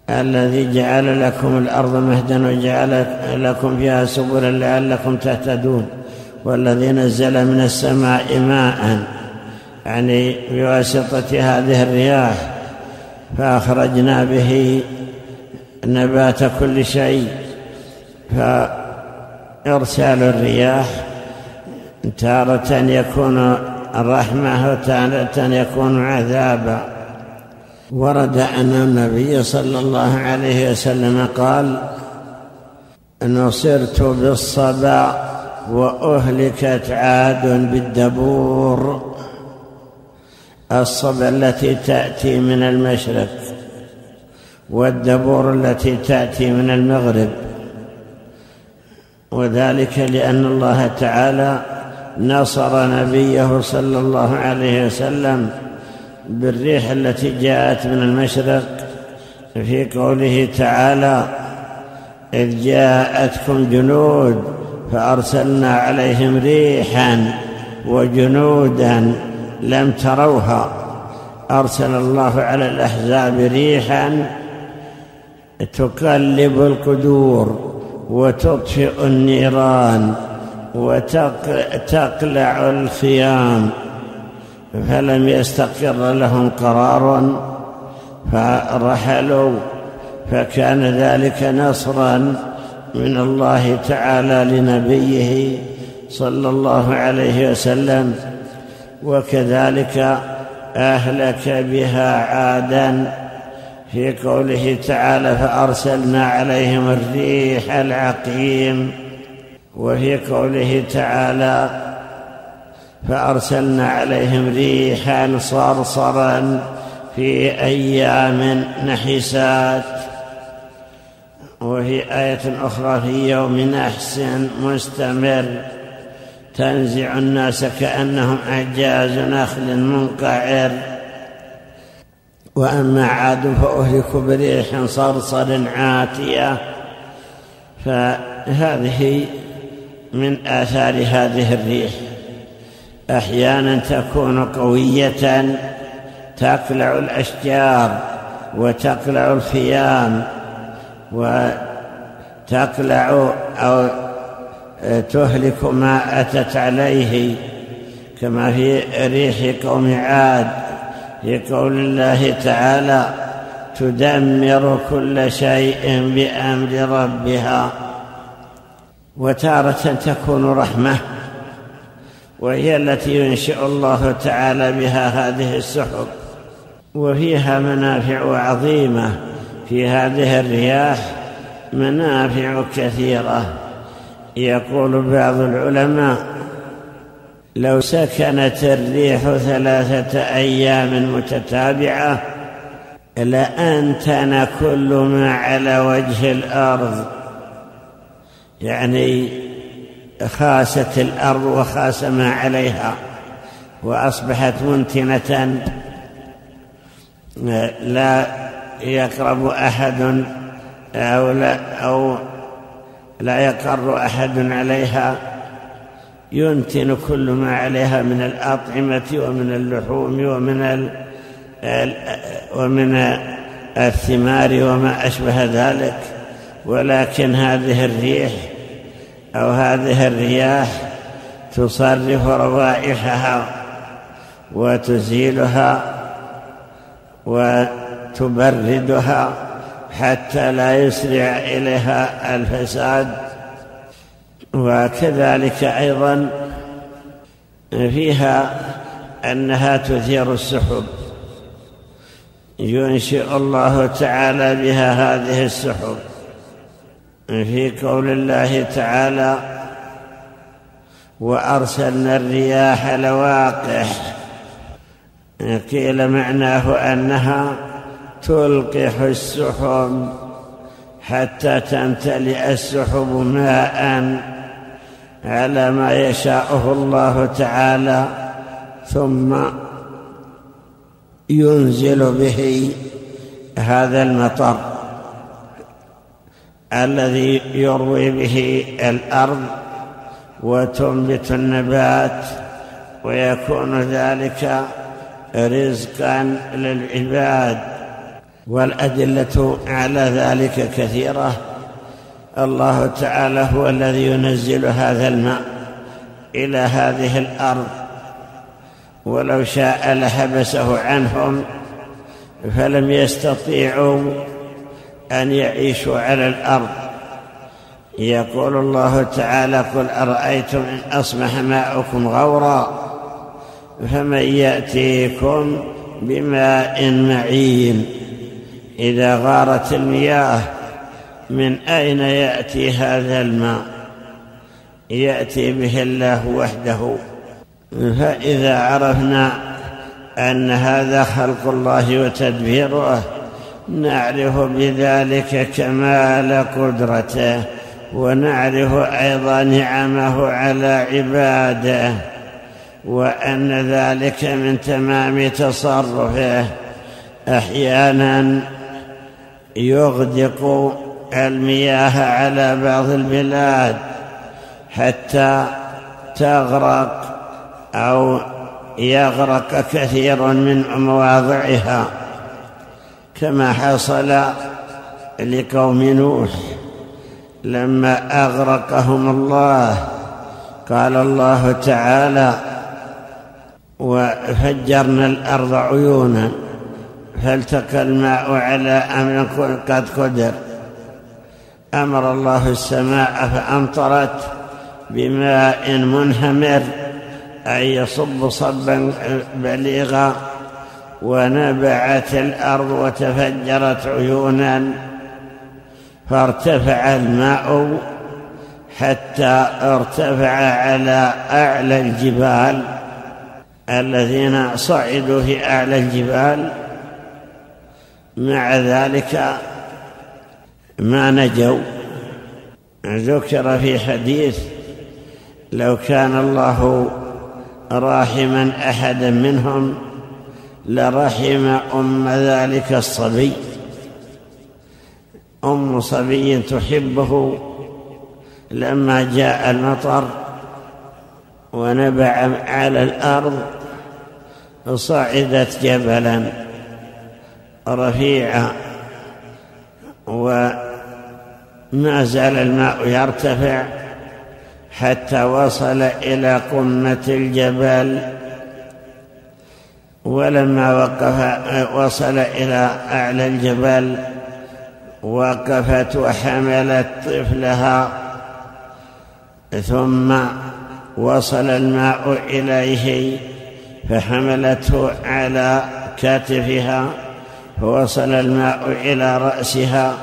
الذي جعل لكم الأرض مهدا وجعل لكم فيها سبلا لعلكم تهتدون والذي نزل من السماء ماء يعني بواسطة هذه الرياح فأخرجنا به نبات كل شيء. فإرسال الرياح تارة يكون رحمة وتارة يكون عذابا ورد أن النبي صلى الله عليه وسلم قال نصرت بالصبا وأهلكت عاد بالدبور. الصبا التي تأتي من المشرق والدبور التي تأتي من المغرب. وذلك لأن الله تعالى نصر نبيه صلى الله عليه وسلم بالريح التي جاءت من المشرق في قوله تعالى إذ جاءتكم جنود فأرسلنا عليهم ريحا وجنودا لم تروها أرسل الله على الأحزاب ريحا تقلب القدور وتطفئ النيران وتقلع الخيام فلم يستقر لهم قرار فرحلوا فكان ذلك نصرا من الله تعالى لنبيه صلى الله عليه وسلم. وكذلك أهلك بها عادا في قوله تعالى فأرسلنا عليهم الريح العقيم وفي قوله تعالى فأرسلنا عليهم ريحا صرصرا في أيام نحسات وفي آية أخرى في يوم نحس مستمر تنزع الناس كأنهم أعجاز نخل منقعر وأما عاد فاهلكوا بريح صرصر عاتية. فهذه من آثار هذه الريح. أحيانا تكون قوية تقلع الأشجار وتقلع الخيام وتقلع أو تهلك ما أتت عليه كما في ريح قوم عاد. في قول الله تعالى تدمر كل شيء بأمر ربها وتارة تكون رحمة وهي التي ينشئ الله تعالى بها هذه السحب وفيها منافع عظيمة في هذه الرياح منافع كثيرة يقول بعض العلماء لو سكنت الريح ثلاثة أيام متتابعة لأنتن كل ما على وجه الأرض. يعني خاست الأرض وخاس ما عليها وأصبحت منتنة. لا يقرب أحد أو لا, أو لا يقر أحد عليها. ينتن كل ما عليها من الأطعمة ومن اللحوم ومن ومن الثمار وما أشبه ذلك ولكن هذه الريح أو هذه الرياح تصرف روائحها وتزيلها وتبردها حتى لا يسرع إليها الفساد. وكذلك أيضا فيها أنها تثير السحب. ينشئ الله تعالى بها هذه السحب. في قول الله تعالى وأرسلنا الرياح لواقح قيل معناه أنها تلقح السحب حتى تمتلئ السحب ماء على ما يشاءه الله تعالى ثم ينزل به هذا المطر الذي يروي به الأرض وتنبت النبات ويكون ذلك رزقا للعباد. والأدلة على ذلك كثيرة. الله تعالى هو الذي ينزل هذا الماء إلى هذه الأرض. ولو شاء لحبسه عنهم فلم يستطيعوا أن يعيشوا على الأرض. يقول الله تعالى قل أرأيتم إن أصبح ماؤكم غورا فمن يأتيكم بماء معين إذا غارت المياه من أين يأتي هذا الماء؟ يأتي به الله وحده. فإذا عرفنا أن هذا خلق الله وتدبيره نعرف بذلك كمال قدرته ونعرف أيضا نعمه على عباده وأن ذلك من تمام تصرفه. أحيانا يغدق المياه على بعض البلاد حتى تغرق أو يغرق كثير من مواضعها كما حصل لقوم نوح لما أغرقهم الله. قال الله تعالى وفجرنا الأرض عيونا فالتقى الماء على أمر قد قدر. أمر الله السماء فأمطرت بماء منهمر أن يصب صبا بليغا ونبعت الأرض وتفجرت عيونا فارتفع الماء حتى ارتفع على أعلى الجبال. الذين صعدوا في أعلى الجبال مع ذلك ما نجوا. ذكر في حديث لو كان الله راحما أحدا منهم لرحم أم ذلك الصبي. أم صبي تحبه لما جاء المطر ونبع على الأرض صعدت جبلا رفيعا وما زال الماء يرتفع حتى وصل إلى قمة الجبل ولما وقف وصل إلى أعلى الجبل وقفت وحملت طفلها ثم وصل الماء إليه فحملته على كتفها فوصل الماء إلى رأسها.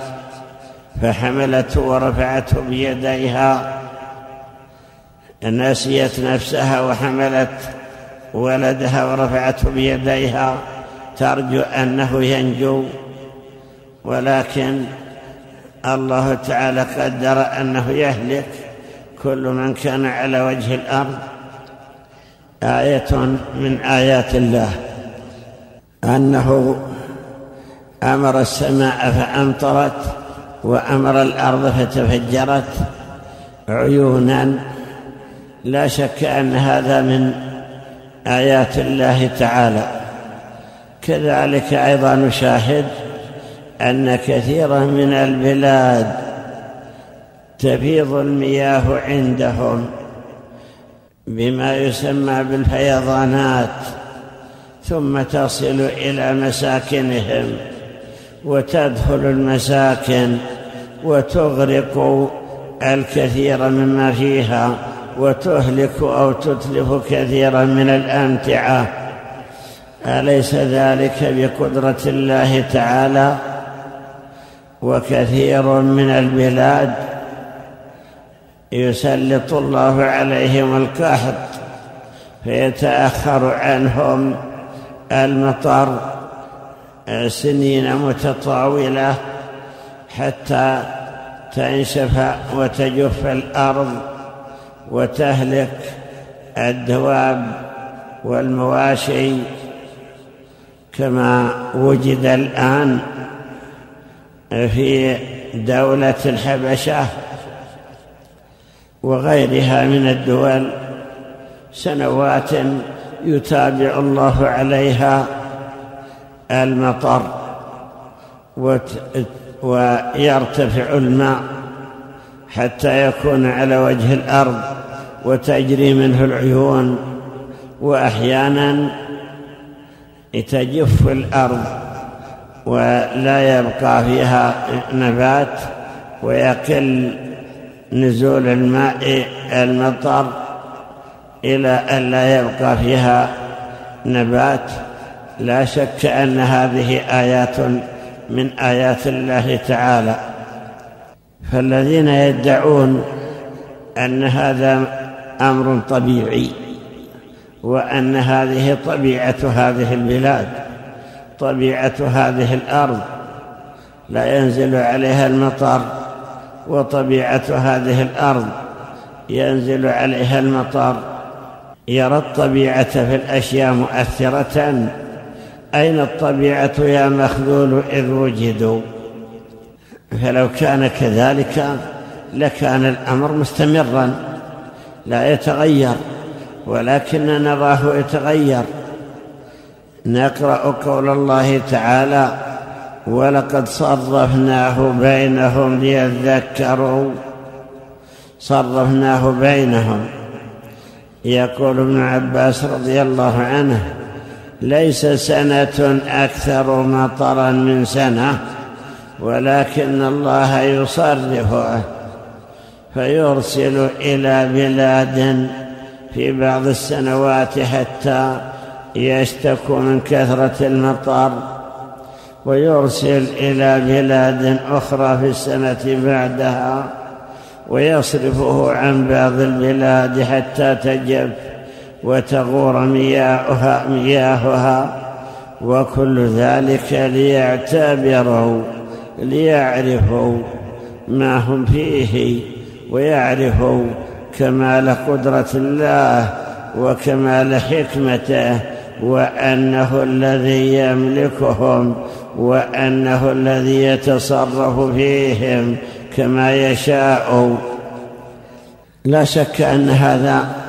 فحملته ورفعته بيديها نسيت نفسها وحملت ولدها ورفعته بيديها ترجو أنه ينجو ولكن الله تعالى قدر أنه يهلك كل من كان على وجه الأرض. آية من آيات الله أنه أمر السماء فأمطرت. وأمر الأرض فتفجرت عيونا. لا شك أن هذا من آيات الله تعالى. كذلك أيضا نشاهد أن كثيرا من البلاد تفيض المياه عندهم بما يسمى بالفيضانات ثم تصل إلى مساكنهم. وتدخل المساكن وتغرق الكثير مما فيها وتهلك أو تتلف كثيرا من الأمتعة. أليس ذلك بقدرة الله تعالى؟ وكثير من البلاد يسلط الله عليهم القحط فيتأخر عنهم المطر. سنين متطاولة حتى تنشف وتجف الأرض وتهلك الدواب والمواشي كما وجد الآن في دولة الحبشة وغيرها من الدول سنوات يتابع الله عليها المطر ويرتفع الماء حتى يكون على وجه الأرض وتجري منه العيون وأحيانا تجف الأرض ولا يبقى فيها نبات ويقل نزول الماء المطر إلى أن لا يبقى فيها نبات لا شك أن هذه آيات من آيات الله تعالى. فالذين يدعون أن هذا أمر طبيعي وأن هذه طبيعة هذه البلاد طبيعة هذه الأرض لا ينزل عليها المطر وطبيعة هذه الأرض ينزل عليها المطر. يرى الطبيعة في الأشياء مؤثرة. أين الطبيعة يا مخذول إذ وجدوا؟ فلو كان كذلك لكان الأمر مستمرا لا يتغير ولكن نراه يتغير. نقرأ قول الله تعالى ولقد صرفناه بينهم ليذكروا. صرفناه بينهم. يقول ابن عباس رضي الله عنه ليس سنة أكثر مطرا من سنة ولكن الله يصرفه فيرسل إلى بلاد في بعض السنوات حتى يشتكوا من كثرة المطر ويرسل إلى بلاد أخرى في السنة بعدها ويصرفه عن بعض البلاد حتى تجف وتغور مياهها, مياهها وكل ذلك ليعتبروا ليعرفوا ما هم فيه ويعرفوا كمال قدرة الله وكمال حكمته وأنه الذي يملكهم وأنه الذي يتصرف فيهم كما يشاء. لا شك أن هذا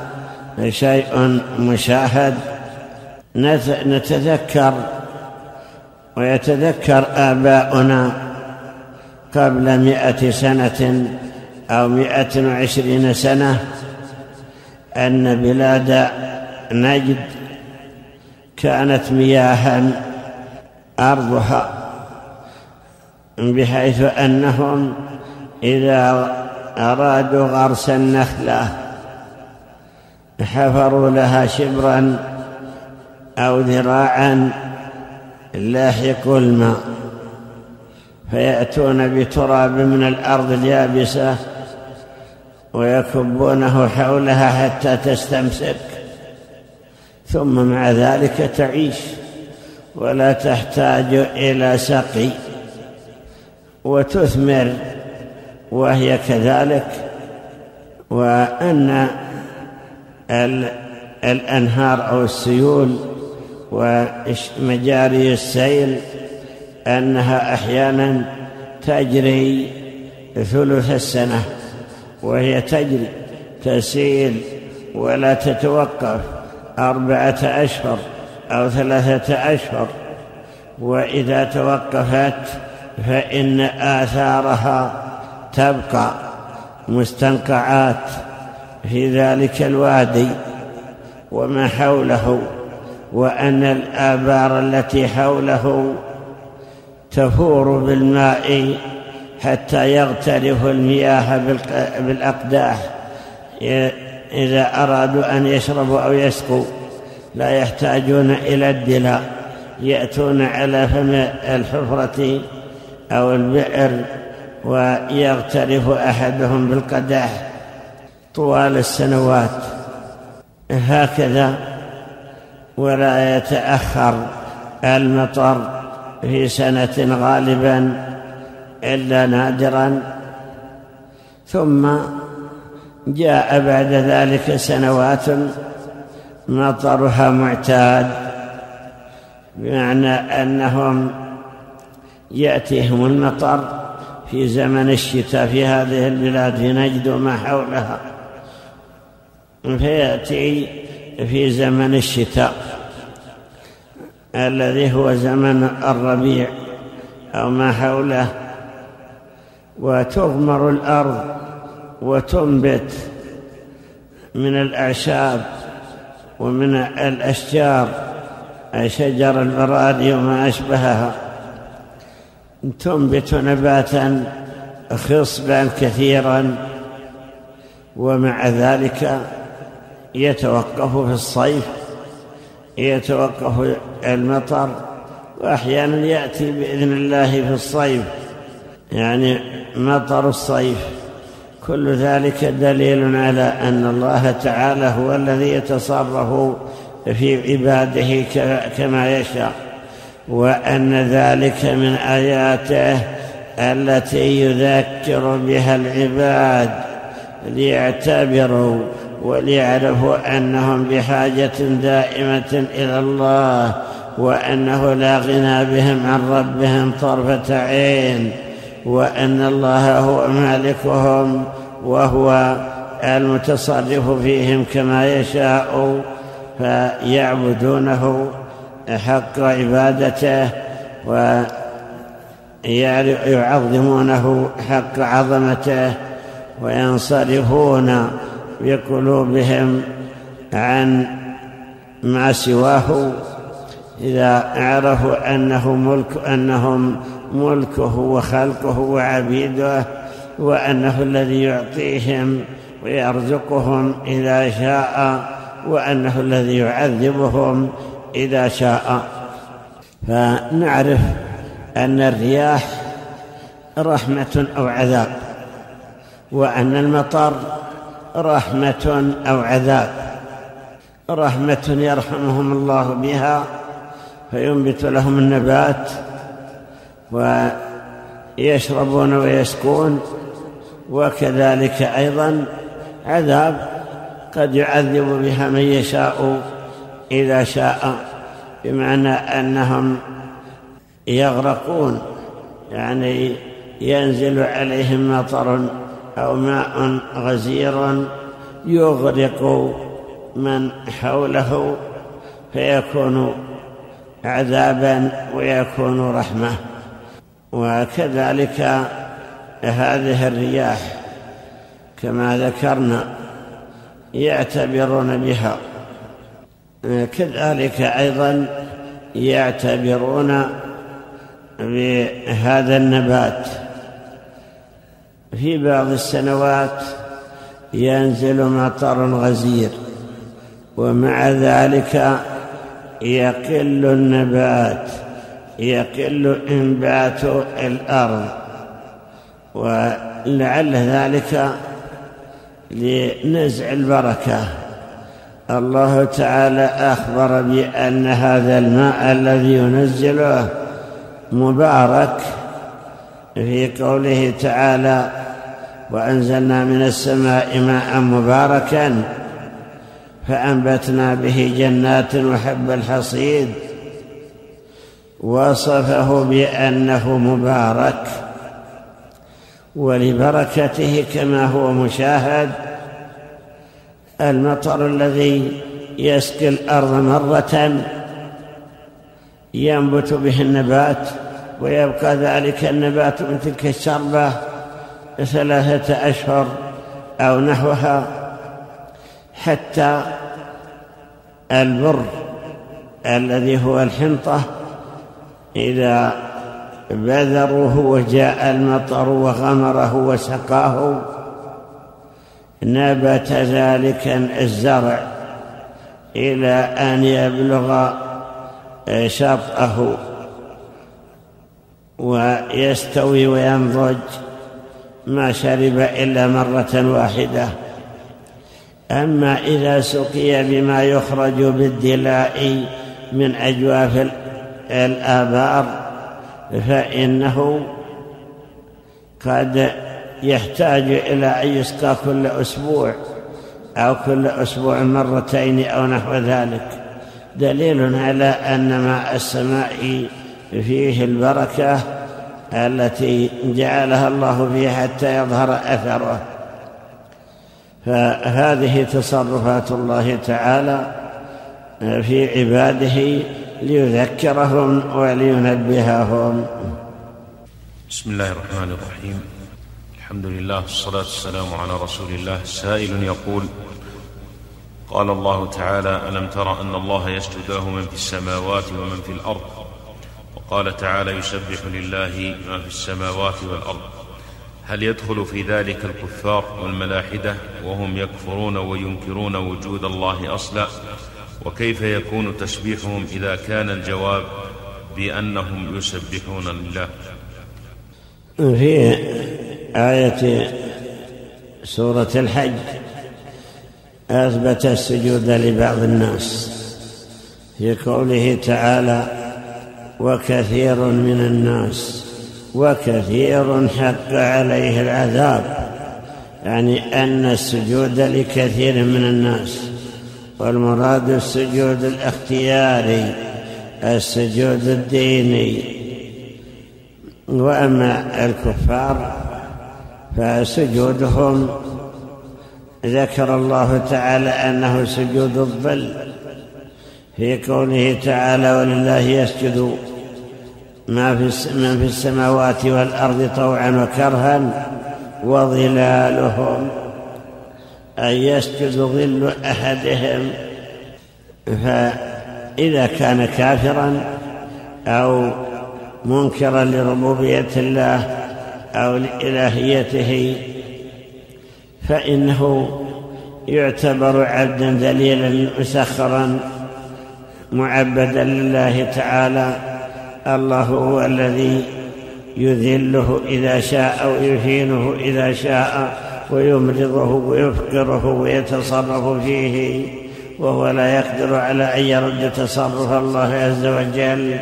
شيء مشاهد. نتذكر ويتذكر آباؤنا قبل مئة سنة أو مئة وعشرين سنة أن بلاد نجد كانت مياها أرضها بحيث أنهم إذا أرادوا غرس النخلة حفروا لها شبرا أو ذراعا لاحق الماء. فيأتون بتراب من الأرض اليابسة ويكبونه حولها حتى تستمسك. ثم مع ذلك تعيش ولا تحتاج إلى سقي وتثمر وهي كذلك. وأن الأنهار أو السيول ومجاري السيل أنها أحيانا تجري ثلث السنة وهي تجري تسيل ولا تتوقف أربعة أشهر أو ثلاثة أشهر وإذا توقفت فإن آثارها تبقى مستنقعات في ذلك الوادي وما حوله وأن الآبار التي حوله تفور بالماء حتى يغترف المياه بالأقداح. إذا أرادوا أن يشربوا أو يسقوا لا يحتاجون إلى الدلاء يأتون على فم الحفرة أو البئر ويغترف أحدهم بالقداح. طوال السنوات. هكذا ولا يتأخر المطر في سنة غالبا إلا نادرا. ثم جاء بعد ذلك سنوات مطرها معتاد بمعنى أنهم يأتيهم المطر في زمن الشتاء في هذه البلاد في نجد وما حولها. فيأتي في زمن الشتاء الذي هو زمن الربيع أو ما حوله وتغمر الأرض وتنبت من الأعشاب ومن الأشجار شجر البراد وما أشبهها. تنبت نباتا خصبا كثيرا ومع ذلك يتوقف في الصيف يتوقف المطر وأحيانا يأتي بإذن الله في الصيف. يعني مطر الصيف. كل ذلك دليل على أن الله تعالى هو الذي يتصرف في عباده كما يشاء. وأن ذلك من آياته التي يذكر بها العباد ليعتبروا وليعرفوا أنهم بحاجة دائمة إلى الله وأنه لا غنى بهم عن ربهم طرفة عين وأن الله هو مالكهم وهو المتصرف فيهم كما يشاء فيعبدونه حق عبادته ويعظمونه حق عظمته وينصرفون بقلوبهم عن ما سواه إذا عرفوا أنه ملك أنهم ملكه وخلقه وعبيده وأنه الذي يعطيهم ويرزقهم إذا شاء وأنه الذي يعذبهم إذا شاء. فنعرف أن الرياح رحمة أو عذاب وأن المطر رحمة أو عذاب. رحمة يرحمهم الله بها فينبت لهم النبات ويشربون ويسكون وكذلك أيضا عذاب قد يعذب بها من يشاء إذا شاء بمعنى أنهم يغرقون يعني ينزل عليهم مطر أو ماء غزير يغرق من حوله فيكون عذابا ويكون رحمة. وكذلك هذه الرياح كما ذكرنا يعتبرون بها. كذلك أيضا يعتبرون بهذا النبات في بعض السنوات ينزل مطر غزير ومع ذلك يقل النبات يقل إنبات الأرض. ولعل ذلك لنزع البركة. الله تعالى أخبر بأن هذا الماء الذي ينزله مبارك في قوله تعالى وأنزلنا من السماء ماء مباركا فأنبتنا به جنات وحب الحصيد وصفه بأنه مبارك ولبركته كما هو مشاهد المطر الذي يسقي الأرض مرة ينبت به النبات ويبقى ذلك النبات من تلك الشربة ثلاثة أشهر أو نحوها حتى البر الذي هو الحنطة إذا بذروه وجاء المطر وغمره وسقاه نبت ذلك الزرع إلى أن يبلغ شطأه ويستوي وينضج ما شرب إلا مرة واحدة. أما إذا سقي بما يخرج بالدلاء من أجواف الآبار فإنه قد يحتاج إلى أن يسقى كل أسبوع أو كل أسبوع مرتين أو نحو ذلك. دليل على أن ماء السماء فيه البركة التي جعلها الله فيه حتى يظهر أثره. فهذه تصرفات الله تعالى في عباده ليذكرهم ولينبههم. بسم الله الرحمن الرحيم. الحمد لله والصلاة والسلام على رسول الله. سائل يقول قال الله تعالى ألم تر أن الله يسجد له من في السماوات ومن في الأرض؟ وقال تعالى يسبح لله ما في السماوات والأرض. هل يدخل في ذلك الكفار والملاحدة وهم يكفرون وينكرون وجود الله أصلا؟ وكيف يكون تسبيحهم إذا كان الجواب بأنهم يسبحون لله؟ في آية سورة الحج أثبت السجود لبعض الناس في قوله تعالى وكثير من الناس وكثير حق عليه العذاب يعني أن السجود لكثير من الناس والمراد السجود الاختياري السجود الديني. وأما الكفار فسجودهم ذكر الله تعالى أنه سجود الظل في قوله تعالى ولله يسجد ما في من في السماوات والأرض طوعا وكرها وظلالهم. أن يسجد ظل أحدهم. فإذا كان كافرا أو منكرا لربوبية الله أو لإلهيته فإنه يعتبر عبدا ذليلا مسخرا معبدا لله تعالى. الله هو الذي يذله إذا شاء أو يهينه إذا شاء ويمرضه ويفقره ويتصرف فيه وهو لا يقدر على أن يرد تصرف الله عز وجل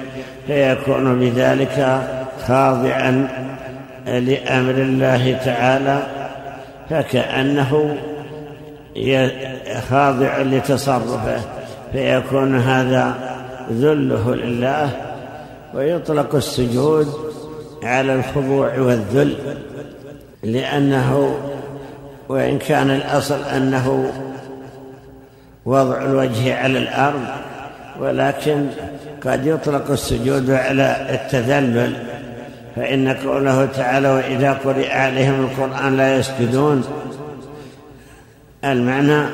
فيكون بذلك خاضعا لأمر الله تعالى فكأنه خاضع لتصرفه فيكون هذا ذله لله ويطلق السجود على الخضوع والذل لأنه وإن كان الأصل أنه وضع الوجه على الأرض ولكن قد يطلق السجود على التذلل فإن قوله تعالى وإذا قرئ عليهم القرآن لا يسجدون المعنى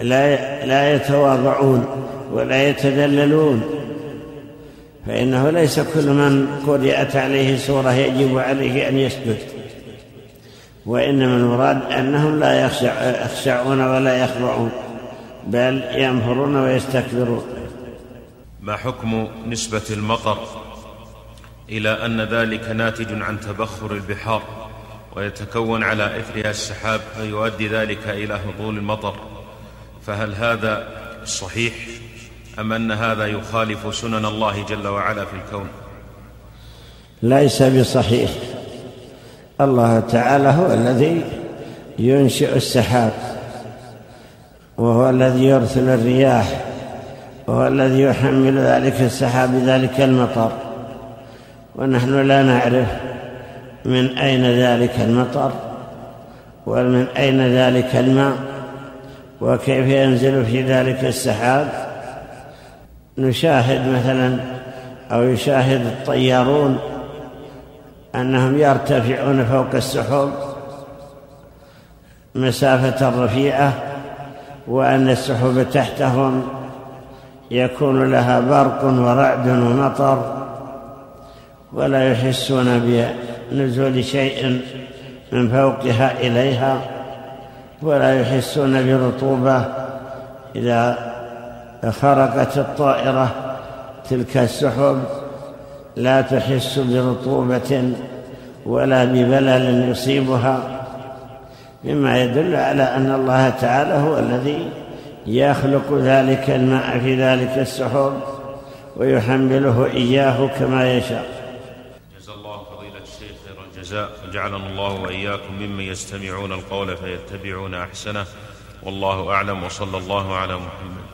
لا لا يتواضعون ولا يتذللون. فإنه ليس كل من قرئت عليه سورة يجب عليه أن يسجد. وإنما المراد أنهم لا يخشعون ولا يخضعون بل ينفرون ويستكبرون. ما حكم نسبة المطر إلى أن ذلك ناتج عن تبخر البحار ويتكون على إثرها السحاب فيؤدي ذلك إلى هطول المطر؟ فهل هذا صحيح؟ أم أن هذا يخالف سنن الله جل وعلا في الكون؟ ليس بصحيح. الله تعالى هو الذي ينشئ السحاب وهو الذي يرسل الرياح وهو الذي يحمل ذلك السحاب ذلك المطر. ونحن لا نعرف من أين ذلك المطر ومن أين ذلك الماء وكيف ينزل في ذلك السحاب. نشاهد مثلا أو يشاهد الطيارون أنهم يرتفعون فوق السحب مسافة رفيعة وأن السحب تحتهم يكون لها برق ورعد ومطر ولا يحسون بنزول شيء من فوقها إليها ولا يحسون برطوبة إذا خرقت الطائرة تلك السحب لا تحس برطوبة ولا ببلل يصيبها مما يدل على أن الله تعالى هو الذي يخلق ذلك الماء في ذلك السحب ويحمله إياه كما يشاء. جزا الله فضيلة الشيخ خير الجزاء وجعلنا الله وإياكم ممن يستمعون القول فيتبعون أحسنه والله أعلم وصلى الله على محمد.